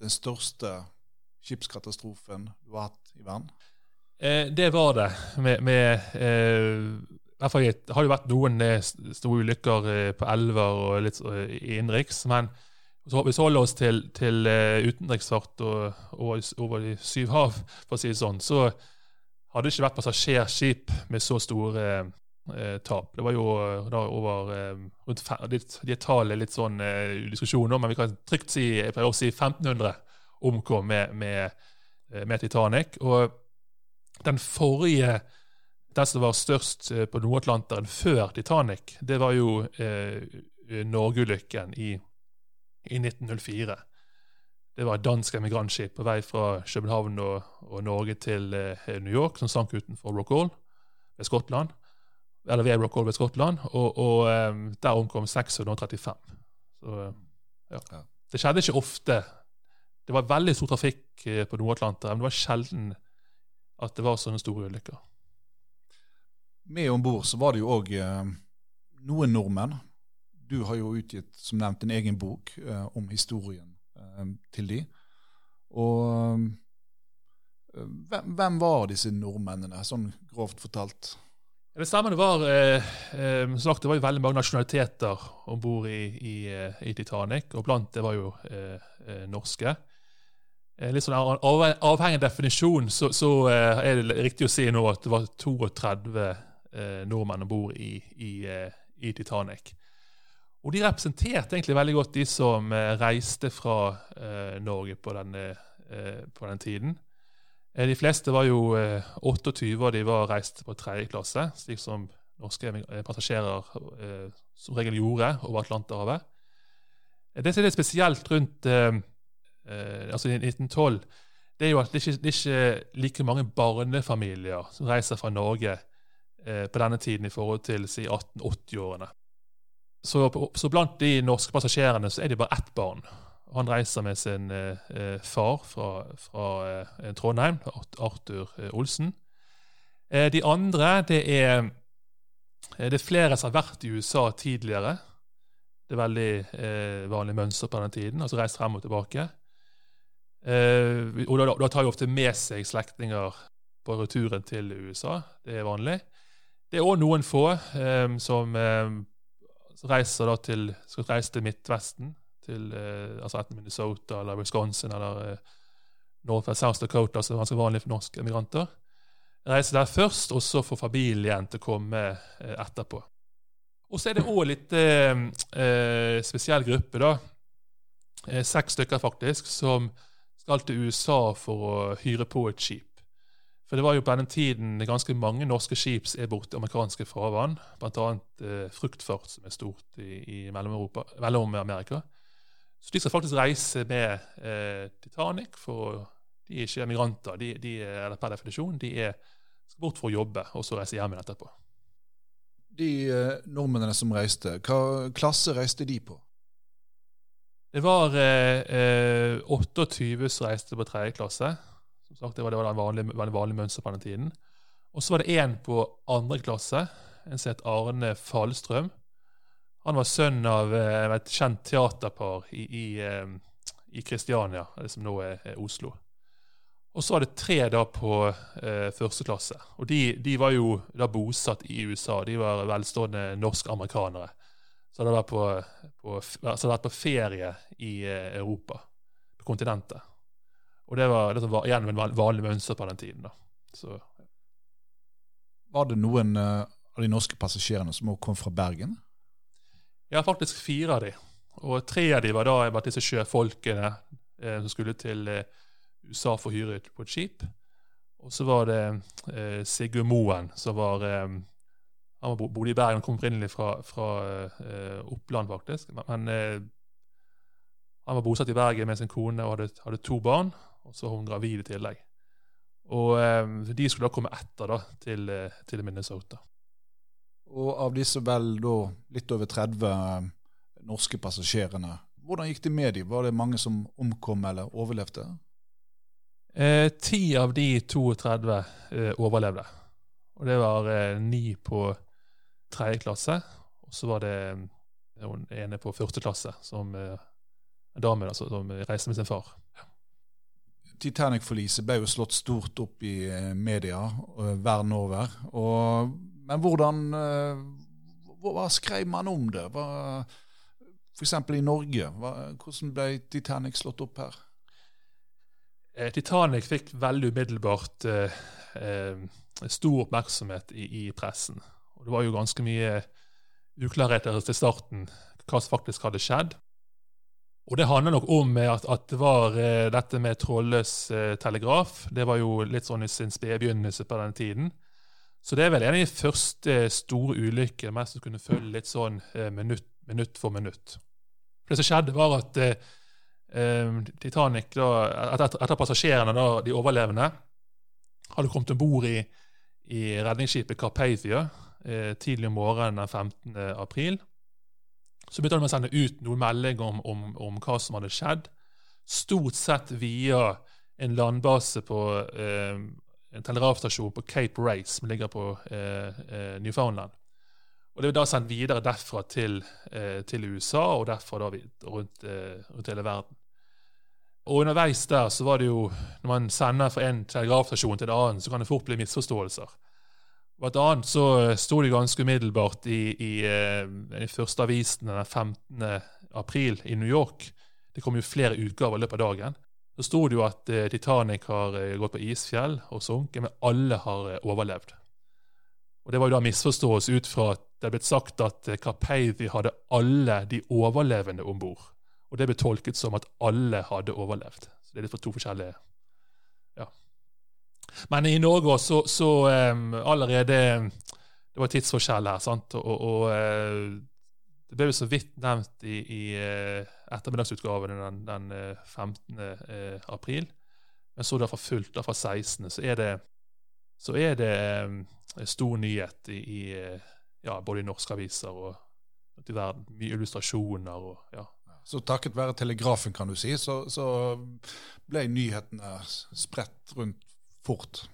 den største skipskatastrofen du har hatt i verden? Eh, det var det. Med, med eh det har jo vært noen eh, store ulykker eh, på elver og litt i innenriks. Men hvis vi holder oss til, til utenriksfart og, og, over de syv hav, for å si det sånn, så hadde det ikke vært passasjerskip med så store eh, tap. Det var jo da over eh, rundt De tallene er litt sånn eh, diskusjon om, men vi kan trygt si jeg pleier å si 1500 omkom med, med, med Titanic. Og den forrige den som var størst eh, på Nord-Atlanteren før Titanic, det var jo eh, Norge-ulykken i, i, 1904. Det var et dansk emigrantskip på vei fra København og, og Norge til eh, New York, som sank utenfor Rockall ved Skottland. Eller ved Rock ved Skottland, og, og um, der omkom 635. Så, eh, ja. Det skjedde ikke ofte. Det var veldig stor trafikk eh, på Nord-Atlanteren, men det var sjelden at det var sånne store ulykker med om bord så var det jo òg eh, noen nordmenn. Du har jo utgitt, som nevnt, en egen bok eh, om historien eh, til de. Og hvem, hvem, var disse nordmennene, sånn grovt fortalt? Det. Det var eh, eh, sagt, det var jo veldig mange nasjonaliteter om bord i, i, i, Titanic, og blant det var jo norske. Litt sånn Avhengig av definisjon så, så er det riktig å si nå at det var 32 eh, nordmenn om bord i, i, eh, Titanic. Og de representerte egentlig veldig godt de som eh, reiste fra eh, Norge på, den, eh, på den tiden. Eh, de fleste var jo 28, og de var reist på tredje klasse, slik som norske passasjerer som regel gjorde over Atlanterhavet. Det som er spesielt rundt altså 1912, det er jo at det ikke, det er like mange barnefamilier som reiser fra Norge Eh, på denne tiden i forhold til si 1880-årene. Så, så, blant de norske passasjerene så er det bare ett barn. Han reiser med sin eh, eh far fra, fra eh, Trondheim, Arthur eh, Olsen. Eh, de andre det er, det er flere som har vært i USA tidligere. Det er veldig vanlig mønster på den tiden. altså Reist frem og tilbake. og da, da tar de ofte med seg slektninger på returen til USA. Det er vanlig. Det er òg noen få eh, som eh, reiser til, skal reise til Midtvesten, til eh, altså enten Minnesota eller Wisconsin eller eh, North South Dakota, som er ganske vanlig for norske emigranter. Reiser der først, og så får familien til å komme eh, etterpå. Og så er det òg litt eh, spesiell gruppe, da. Seks stykker, faktisk, som skal til USA for å hyre på et skip. For det var jo på denne tiden ganske mange norske skip er borte i amerikanske farvann. Bl.a. Eh, fruktfart, som er stort i, i Mellom-Amerika. Så de skal faktisk reise med eh, Titanic, for de er ikke emigranter. De, de er, per definisjon de er, skal bort for å jobbe, og så reise hjem igjen etterpå. De eh, nordmennene som reiste, hva klasse reiste de på? Det var eh, 28 eh, som reiste på tredje klasse. Som sagt, Det var, det var en vanlig, veldig mønster på den tiden. Og så var det en på andre klasse, en som het Arne Falstrøm. Han var sønn av eh, et kjent teaterpar i, eh, Kristiania, som nå er, Oslo. Og så var det tre da på eh, første klasse. Og de, de, var jo da bosatt i USA. De var velstående norsk-amerikanere. Så hadde vært på, på, altså vært på ferie i eh, Europa, på kontinentet. Og det var, det var igjen en vanlig mønster på den tiden. da. Så. Var det noen uh, av de norske passasjerene som også kom fra Bergen? Ja, faktisk fire av de. Og tre av de var da var disse sjøfolkene eh, som skulle til eh, USA for å hyre på et skip. Og så var det eh, Sigurd Moen, som var eh, Han bodde i Bergen, kom opprinnelig fra, fra eh, Oppland, faktisk. Men han var bosatt i Bergen med sin kone og hadde, hadde to barn og så var hun gravid i tillegg. Og eh, De skulle da komme etter da, til, eh, til, Minnesota. Og Av disse vel da litt over 30 eh, norske passasjerene, hvordan gikk det med dem? Var det mange som omkom eller overlevde? Eh, ti av de 32 eh, overlevde. Og det var eh, ni på tredje klasse. Og så var det hun ene på første klasse, som en dame altså, som reiste med sin far. Titanic-forliset ble jo slått stort opp i eh, media uh, verden over. Og, men hvordan uh, Hva skrev man om det? Hva, F.eks. i Norge. Hva, hvordan ble Titanic slått opp her? Titanic fikk veldig umiddelbart eh, stor oppmerksomhet i, i, pressen. Og det var jo ganske mye uklarheter til starten hva som faktisk hadde skjedd. Og det handler nok om at, at det var uh, dette med trådløs uh, telegraf. Det var jo litt sånn i sin spede begynnelse på den tiden. Så det er vel en av de første store ulykkene mest som kunne følge litt sånn uh, minutt, minutt, for minutt. Det som skjedde, var at Titanic, da, etter, etter passasjerene, da, de overlevende, hadde kommet om bord i, i redningsskipet Carpathia tidlig om morgenen den 15. april. Så begynte de å sende ut noen meldinger om, om, om, hva som hadde skjedd. Stort sett via en landbase på eh, en telegrafstasjon på Cape Race, som ligger på eh, eh, Newfoundland. Og Det ble da sendt videre derfra til, eh, til USA, og derfra da rundt, eh, rundt, hele verden. Og Underveis der så var det jo, når man sender fra en telegrafstasjon til en annen, så kan det fort bli misforståelser. Blant annet så eh, sto det ganske umiddelbart i, i, eh, i, første avisen den 15. april i New York. Det kom jo flere utgaver i løpet av dagen. Så sto det jo at eh, Titanic har gått på isfjell og sunket, men alle har overlevd. Og Det var jo da misforståelse ut fra at det er blitt sagt at Carpathia hadde alle de overlevende om bord. Og det ble tolket som at alle hadde overlevd. Så det er litt for to forskjellige men i Norge så, så um, allerede Det var tidsforskjell her, sant? og, og uh, det ble jo så vidt nevnt i, i uh, ettermiddagsutgaven den, den 15. Uh, april. Men så da fra fullt, da fra 16., så er det, så er det um, stor nyhet i, i ja, både i norske aviser og i verden. Mye illustrasjoner og ja. Så takket være telegrafen, kan du si, så, så ble nyhetene spredt rundt fort.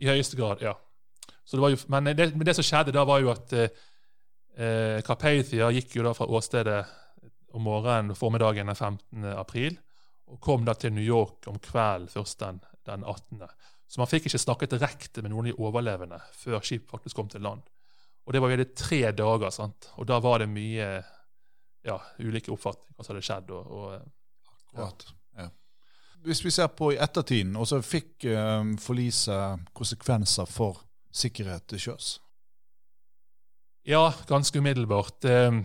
I høyeste grad, ja. Jo, men, det, men, det, som skjedde da, var jo at eh, Carpathia gikk jo da fra åstedet om morgenen formiddagen den 15. april, og kom da til New York om kvelden først den, den 18. Så man fikk ikke snakket direkte med noen av de overlevende før skipet faktisk kom til land. Og det var veldig tre dager, sant? og da var det mye ja, ulike oppfatninger hva som hadde skjedd. og, og Akkurat. Ja. Hvis vi ser på i ettertiden, og så fikk um, forliset konsekvenser for sikkerhet til sjøs? Ja, ganske umiddelbart. Eh,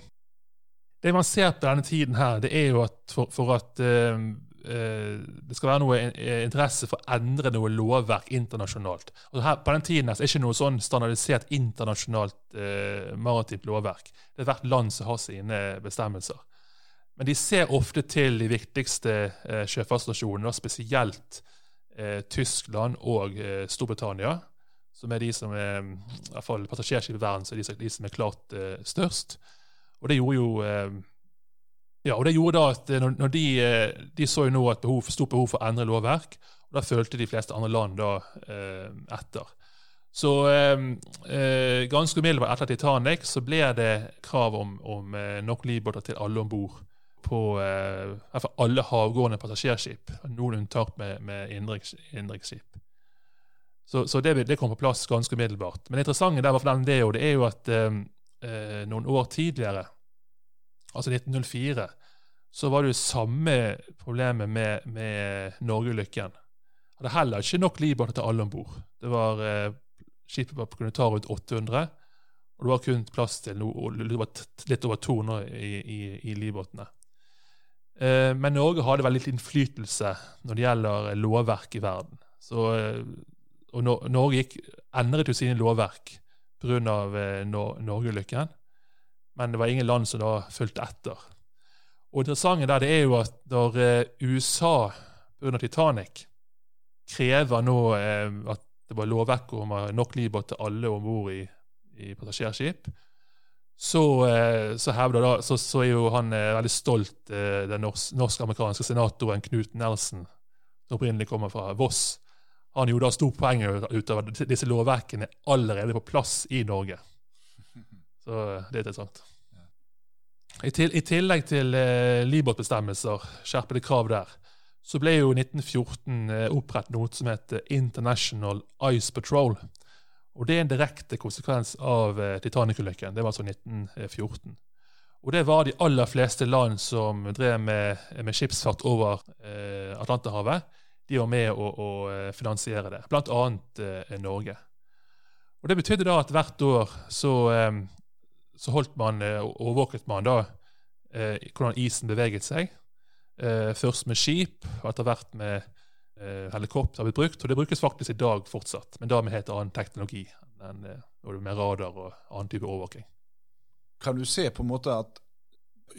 det man ser på denne tiden her, det er jo at for, for at uh, det skal være noe interesse for å endre noe lovverk internasjonalt. Her, på den tiden her, er det ikke noe sånn standardisert internasjonalt uh, maritimt lovverk. Det er hvert land som har sine bestemmelser. Men de ser ofte til de viktigste eh, sjøfartsnasjonene, spesielt Tyskland og Storbritannia som er de som er i hvert fall passasjerskip i verden, så er de, de som er klart uh, størst. Og det gjorde jo uh, ja, og det gjorde da at eh, når, når de, de, så jo nå et behov, stort behov for å endre lovverk, og da følte de fleste andre land da etter. Så ganske umiddelbart etter Titanic så ble det krav om, om nok livbåter til alle om bord på uh, alle havgående passasjerskip. Noen unntak med, med innenriksskip. Så, så det, det, kom på plass ganske umiddelbart. Men det interessante der for den det, det er jo at eh, eh noen år tidligere, altså 1904, så var det jo samme problemet med, med Norgeulykken. Hadde heller ikke nok livbåter til alle om bord. Eh, skipet var kunne ta rundt 800, og det var kun plass til noe, litt over 200 i, i, i livbåtene. Eh, men Norge hadde veldig litt innflytelse når det gjelder lovverk i verden. Så eh, og Norge gikk, endret jo sine lovverk pga. Eh, Norgeulykken, men det var ingen land som da fulgte etter. Og interessante der det er jo at når eh, USA under Titanic krever nå eh, at det var lovverk om nok livbåt til alle om bord i, i passasjerskip, så, eh, så, da, så, så, er jo han eh, veldig stolt, eh, den norsk-amerikanske senatoren Knut Nelson, som opprinnelig kommer fra Voss han gjorde da stort poeng ut av at disse lovverkene allerede på plass i Norge. Så det er interessant. I, til, i tillegg til eh, livbåtbestemmelser, skjerpede krav der, så ble jo i 1914 eh, opprettet noe som heter International Ice Patrol. Og Det er en direkte konsekvens av eh, Titanic-ulykken. Det var altså 1914. Og Det var de aller fleste land som drev med, med skipsfart over eh, Atlanterhavet de var med å, å eh, finansiere det, bl.a. Eh, Norge. Og Det betydde da at hvert år så, eh, så holdt man, og overvåket man da eh, hvordan isen beveget seg. Eh, først med skip, og etter hvert med eh, helikopter har blitt brukt. Og det brukes faktisk i dag fortsatt, men da med helt annen teknologi enn med radar og annen type overvåking. Kan du se på en måte at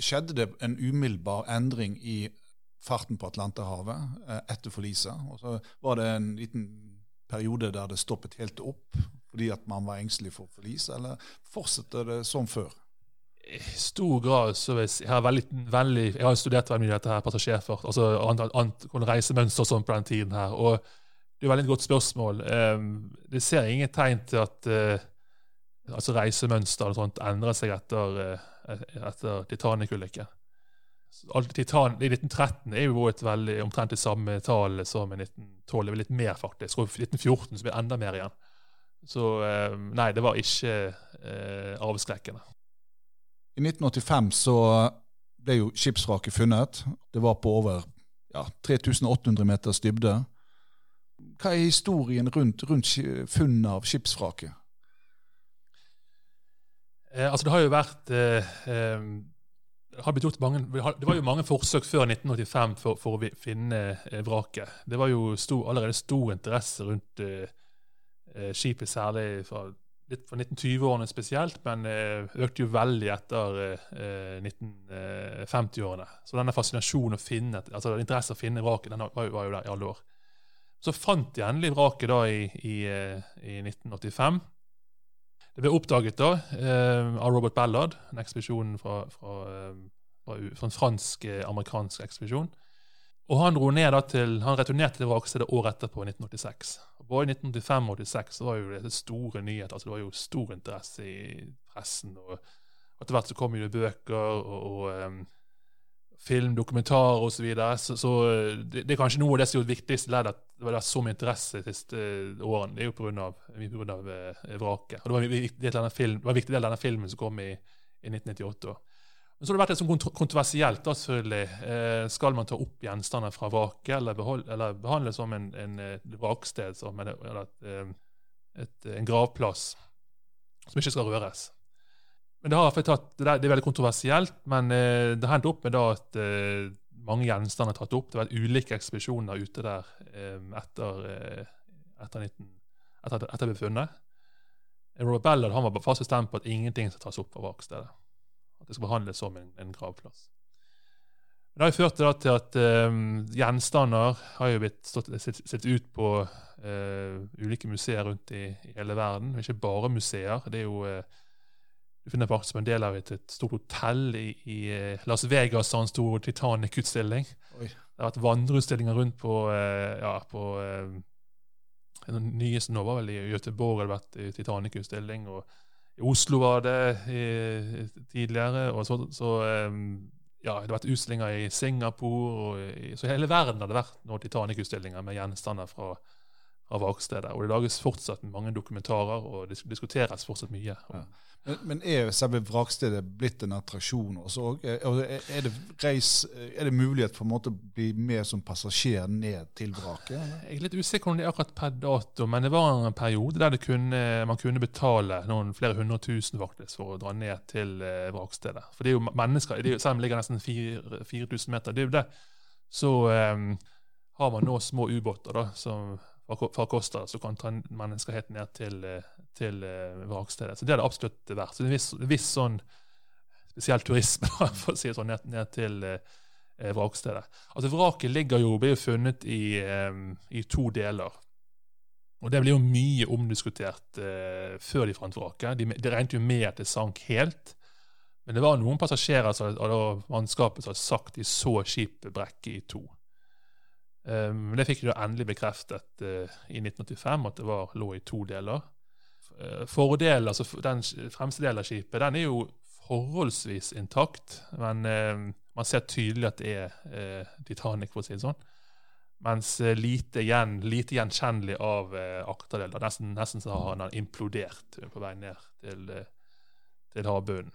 skjedde det en umiddelbar endring i farten på Atlanterhavet eh, etter forliset. Og så var det en liten periode der det stoppet helt opp fordi at man var engstelig for forlis, eller fortsetter det som før? I stor grad så jeg, jeg har, veldig, veldig, jeg har studert veldig mye dette her passasjerfart, altså annet, reisemønster og sånn på den tiden her. og Det er et veldig godt spørsmål. Um, det ser ingen tegn til at uh, altså reisemønster og sånt endrer seg etter, uh, etter Titanic-ulykken. Titan i 1913 er jo et veldig, omtrent det samme tall som i 1912. Det var litt mer, faktisk. Og i 1914 så blir det enda mer igjen. Så eh, nei, det var ikke eh, avskrekkende. I 1985 så ble jo skipsvraket funnet. Det var på over ja, 3800 meters dybde. Hva er historien rundt, rundt funnet av skipsvraket? Eh, altså Det har jo vært eh, eh mange, det var jo mange forsøk før 1985 for, for å finne eh, vraket. Det var jo stor, allerede stor interesse rundt eh, eh skipet, særlig fra, fra 1920-årene spesielt, men eh, økte jo veldig etter eh, 1950-årene. Eh, Så denne fascinasjonen å finne, altså interesse å finne vraket den var, jo der i alle år. Så fant de endelig vraket da i, i, i 1985. Det ble oppdaget da eh, av Robert Ballard, en ekspedisjon fra, fra, eh, fra, fra en fransk-amerikansk eh, ekspedisjon. Og Han dro ned da til, han returnerte til vrakstedet året etterpå, i 1986. Både i 1985 og 1986 var jo det store nyheter. altså Det var jo stor interesse i pressen. og Etter hvert så kom jo det bøker, og, og um, film, dokumentar osv. Så, videre. så Så det, det er kanskje noe av det som er viktigste leddet at det var så mye interesse de siste årene. Det er jo pga. Uh, vraket. Og det var, en viktig del av denne filmen som kom i, i 1998. Men så har det vært litt sånn kontroversielt. da selvfølgelig. Eh, skal man ta opp gjenstander fra vraket, eller, eller, behandle som en, en, et vraksted, som en, eller et, eh, et, en gravplass som ikke skal røres? Men Det har tatt, det er veldig kontroversielt, men eh, det har hendt opp med da at eh, mange gjenstander er tatt opp. Det har vært ulike ekspedisjoner ute der eh, etter, eh, etter, 19, etter, etter befunnet. Robert Ballard han var fast bestemt på at ingenting skal tas opp fra vrakstedet. At det skal behandles som en, en gravplass. Det har jo ført til at, um, gjenstander har jo blitt stått, sett, sett, ut på uh, ulike museer rundt i, i, hele verden. Ikke bare museer. Det er jo uh, Du finner faktisk som en del av et, et stort hotell i, i Las Vegas har en stor Titanic-utstilling. Det har vært vandreutstillinger rundt på, uh, ja, på Den nyeste nå var vel i Göteborg, det har vært Titanic-utstilling. og i Oslo var det i, tidligere. og så, så um, ja, Det har vært utstillinger i Singapore. og i, Så hele verden har det vært noen Titanic-utstillinger med gjenstander fra, fra vakstedet. Og det lages fortsatt mange dokumentarer, og det diskuteres fortsatt mye. Ja. Men, men er selve vrakstedet blitt en attraksjon også? Er, er, det reis, er det mulighet for å bli med som passasjer ned til vraket? Jeg er litt usikker om det er akkurat per dato, men det var en periode der kunne, man kunne betale noen flere hundre tusen faktisk for å dra ned til eh, vrakstedet. For det er jo mennesker, det er jo, selv om det ligger nesten 4000 meter, er det, så um, har man nå små ubåter da, som fra Costa som kan ta mennesker helt ned til, eh, til uh, vrakstedet. Så det er det absolutt verdt. Så det er en viss, viss sånn spesiell turisme for å si det sånn, ned, ned til uh, vrakstedet. Altså Vraket ligger jo, blir jo funnet i, um, i, to deler. Og Det blir jo mye omdiskutert eh, før de fant vraket. De, de regnet jo med at det sank helt. Men det var noen passasjerer av mannskapet som hadde sagt de så skipet brekke i to. Um, det fikk de endelig bekreftet uh, i 1985, at det var, lå i to deler. Uh, fordelen, altså Den fremste delen av skipet den er jo forholdsvis intakt, men uh, man ser tydelig at det er Titanic, for å si det sånn. Mens lite, gjen, lite gjenkjennelig av akterdelen. Nesten, nesten så har han implodert på vei ned til, til havbunnen.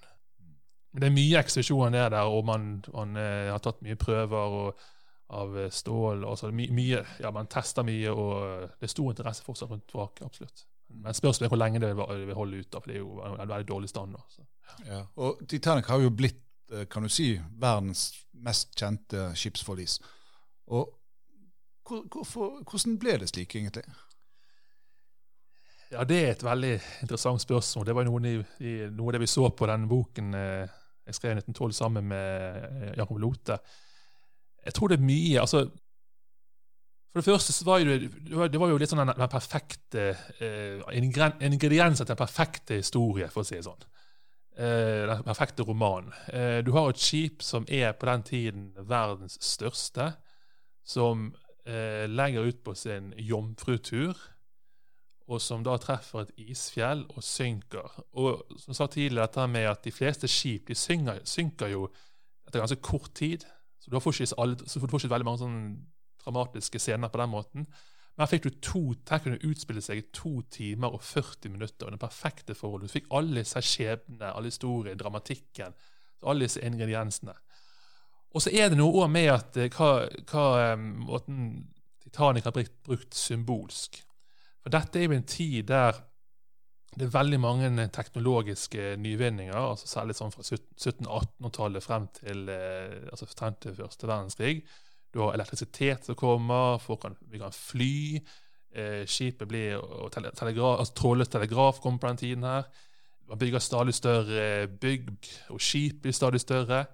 Det er mye ekspedisjoner der, og man, man har tatt mye prøver. og av eh, stål. Altså my, mye, ja, Man tester mye, og det er stor interesse fortsatt rundt vrak. absolutt. Men spørsmålet er hvor lenge det vil holde ut, for det er jo en veldig dårlig stand. Da, Ja. Og Titanic har jo blitt eh, kan du si, verdens mest kjente skipsforlis. Og hvor, hvorfor, Hvordan ble det slik, egentlig? Ja, Det er et veldig interessant spørsmål. Det var noe, i, noe av det vi så på denne boken eh, jeg skrev i 1912 sammen med Jakob Lote. Jeg tror det er mye altså, For det første så var det, det var jo litt sånn den perfekte eh, Ingredienser til den perfekte historie, for å si det sånn. Eh, den perfekte romanen. Eh, du har et skip som er på den tiden verdens største, som eh, legger ut på sin jomfrutur, og som da treffer et isfjell og synker. Og som sa tidligere, dette med at de fleste skip de synker, synker jo etter ganske kort tid. Så du får ikke, veldig mange sånne dramatiske scener på den måten. Men her fikk du to, her kunne utspille seg i to timer og 40 minutter. den perfekte forholdet. Du fikk alle disse skjebnene, alle historier, dramatikken. Alle disse ingrediensene. Og så er det noe med at eh, hva, hva um, måten Titanic har brukt, brukt symbolsk. For dette er jo en tid der det er veldig mange teknologiske nyvinninger, altså særlig sånn fra 1700-1800-tallet frem til, eh, altså frem til første verdenskrig. Du har elektrisitet som kommer, kan, vi kan fly. Eh, skipet blir, og telegraf, altså Trådløs telegraf kommer på den tiden. her. Man bygger stadig større bygg, og skip blir stadig større.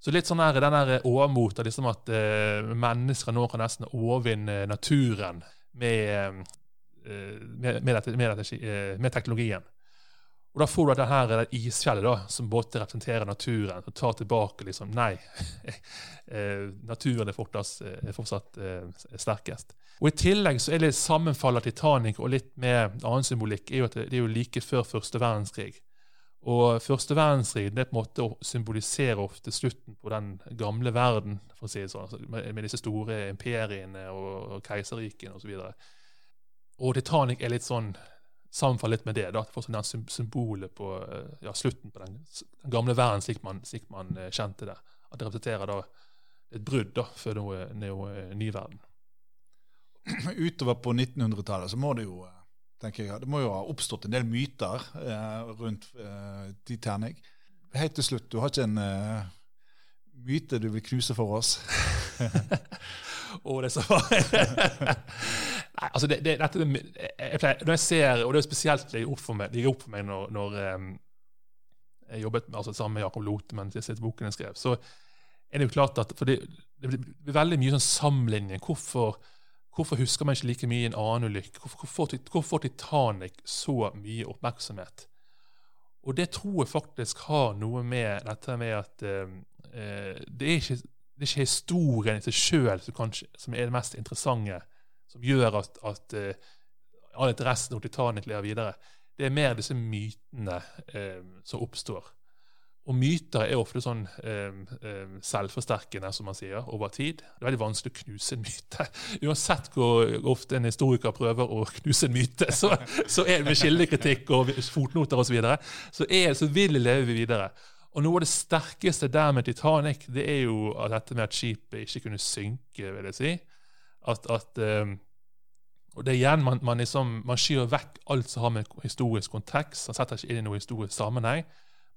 Så litt sånn her, den der overmotet, liksom at eh, mennesker nå kan nesten overvinne naturen med Eh, med, med, dette, med, dette, eh, med, teknologien. Og Da får du det her isfjellet da, som både representerer naturen og tar tilbake liksom, Nei, eh, naturen er fortsatt, er fortsatt sterkest. Og I tillegg så er det sammenfall av Titanic og litt med annen symbolikk er jo at det er jo like før første verdenskrig. Og første verdenskrig det på en måte symboliserer ofte slutten på den gamle verden, for å si det sånn, altså, med, disse store imperiene og keiserrikene osv. Og, så og Titanic er litt sånn sammenfaller litt med det. da, for sånn den Symbolet på ja, slutten på den, den gamle verden slik man, slik man, kjente det. At det representerer da et brudd da, for noe, noe ny verden. Utover på 1900-tallet så må det jo tenker jeg. Det må jo ha oppstått en del myter eh, rundt eh, Titanic. Helt til slutt, du har ikke en eh, myte du vil knuse for oss? Å, det var. så Nei, altså det, det, dette, jeg pleier, Når jeg ser, og det er spesielt det opp for meg, ligger opp for meg når, når um, jeg jobbet altså, sammen med Jakob Lote mens jeg siste boken jeg skrev, så er det jo klart at for det, det blir veldig mye sånn sammenligning. Hvorfor Hvorfor husker man ikke like mye en annen ulykke? Hvorfor, hvorfor, får Titanic så mye oppmerksomhet? Og det tror jeg faktisk har noe med dette med at eh, eh det, er ikke, det, er ikke, historien i seg sjøl som, som, er det mest interessante, som gjør at, at uh, all interessen om Titanic lever videre. Det er mer disse mytene uh, som oppstår. Og myter er ofte sånn eh, eh, selvforsterkende, som man sier, over tid. Det er veldig vanskelig å knuse en myte. Uansett hvor ofte en historiker prøver å knuse en myte, så, så er det med kildekritikk og fotnoter osv., så, videre, så, så vil det leve videre. Og noe av det sterkeste der med Titanic, det er jo at dette med at skipet ikke kunne synke, vil jeg si. At, at um, og det er igjen, Man, man, liksom, man skyr vekk alt som har med historisk kontekst. Man setter ikke inn i noen historisk sammenheng.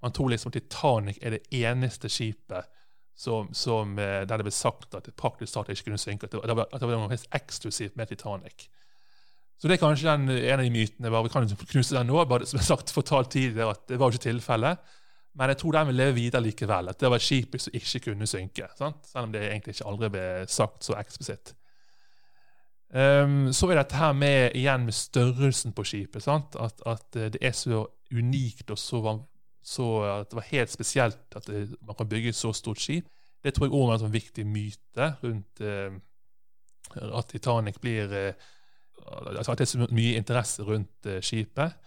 Man tror liksom Titanic er det eneste skipet som, som, eh, der det ble sagt at det praktisk talt ikke kunne synke. At det, var, at det var noe helt eksklusivt med Titanic. Så det er kanskje den, en av de mytene. Bare, vi kan knuse den nå, bare som jeg har sagt fortalt tidligere, at det var jo ikke tilfellet. Men jeg tror den vil leve videre likevel. At det var skipet som ikke kunne synke. Sant? Selv om det egentlig ikke aldri ble sagt så eksplisitt. Um, så er dette her med, igjen med størrelsen på skipet. At, at, det er så unikt og så så at det var helt spesielt at det, man kan bygge et så stort skip. Det tror jeg òg er en sånn viktig myte rundt uh, at Titanic blir uh, altså At det er så mye interesse rundt uh, skipet.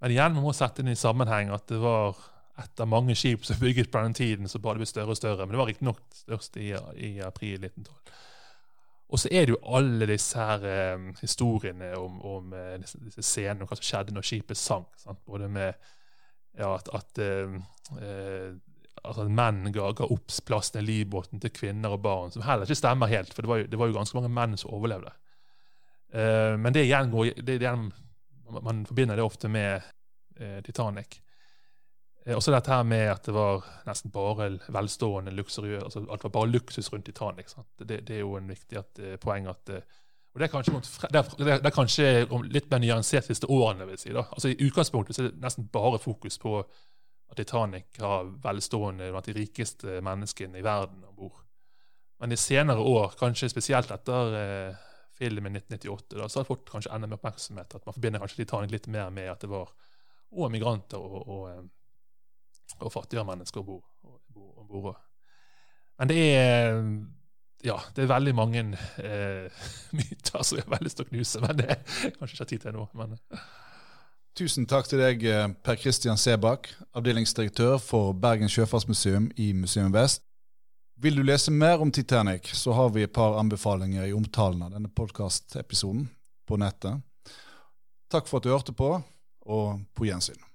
Men igjen, man må sette inn i sammenheng at det var et av mange skip som bygget på den tiden, som bare ble større og større. Men det var riktignok størst i, i, april 1912. Og så er det jo alle disse her eh, historiene om, om eh, disse, disse, scenene, og hva som skjedde når skipet sank. Sant? Både med ja, at, at, uh, altså at menn ga, ga oppsplassen i livbåten til kvinner og barn, som heller ikke stemmer helt, for det var jo, det var jo ganske mange menn som overlevde. Uh, men det igjen går, det, det, man, man forbinder det ofte med uh, Titanic. Også dette her med at det var nesten bare velstående, luksuriøse altså At det var bare luksus rundt Titanic. Det, det, er jo en viktig at, poeng at og Det er kanskje, det er, kanskje litt mer nyansert de siste årene. vil si da. Altså I utgangspunktet er det nesten bare fokus på at Titanic har velstående blant de rikeste menneskene i verden om bord. Men i senere år, kanskje spesielt etter eh, filmen 1998, da, så har det fått kanskje enda mer oppmerksomhet. At man forbinder kanskje Titanic litt mer med at det var og migranter og, og, eh, og fattigere mennesker om bord. Men det er ja, det er veldig mange eh, myter som jeg har veldig lyst til å knuse, men det er kanskje ikke tid til nå. Men. Tusen takk til deg, eh, Per Christian Sebakk, avdelingsdirektør for Bergen sjøfartsmuseum i Museum Vest. Vil du lese mer om Titanic, så har vi et par anbefalinger i omtalen av denne podkastepisoden på nettet. Takk for at du hørte på, og på gjensyn.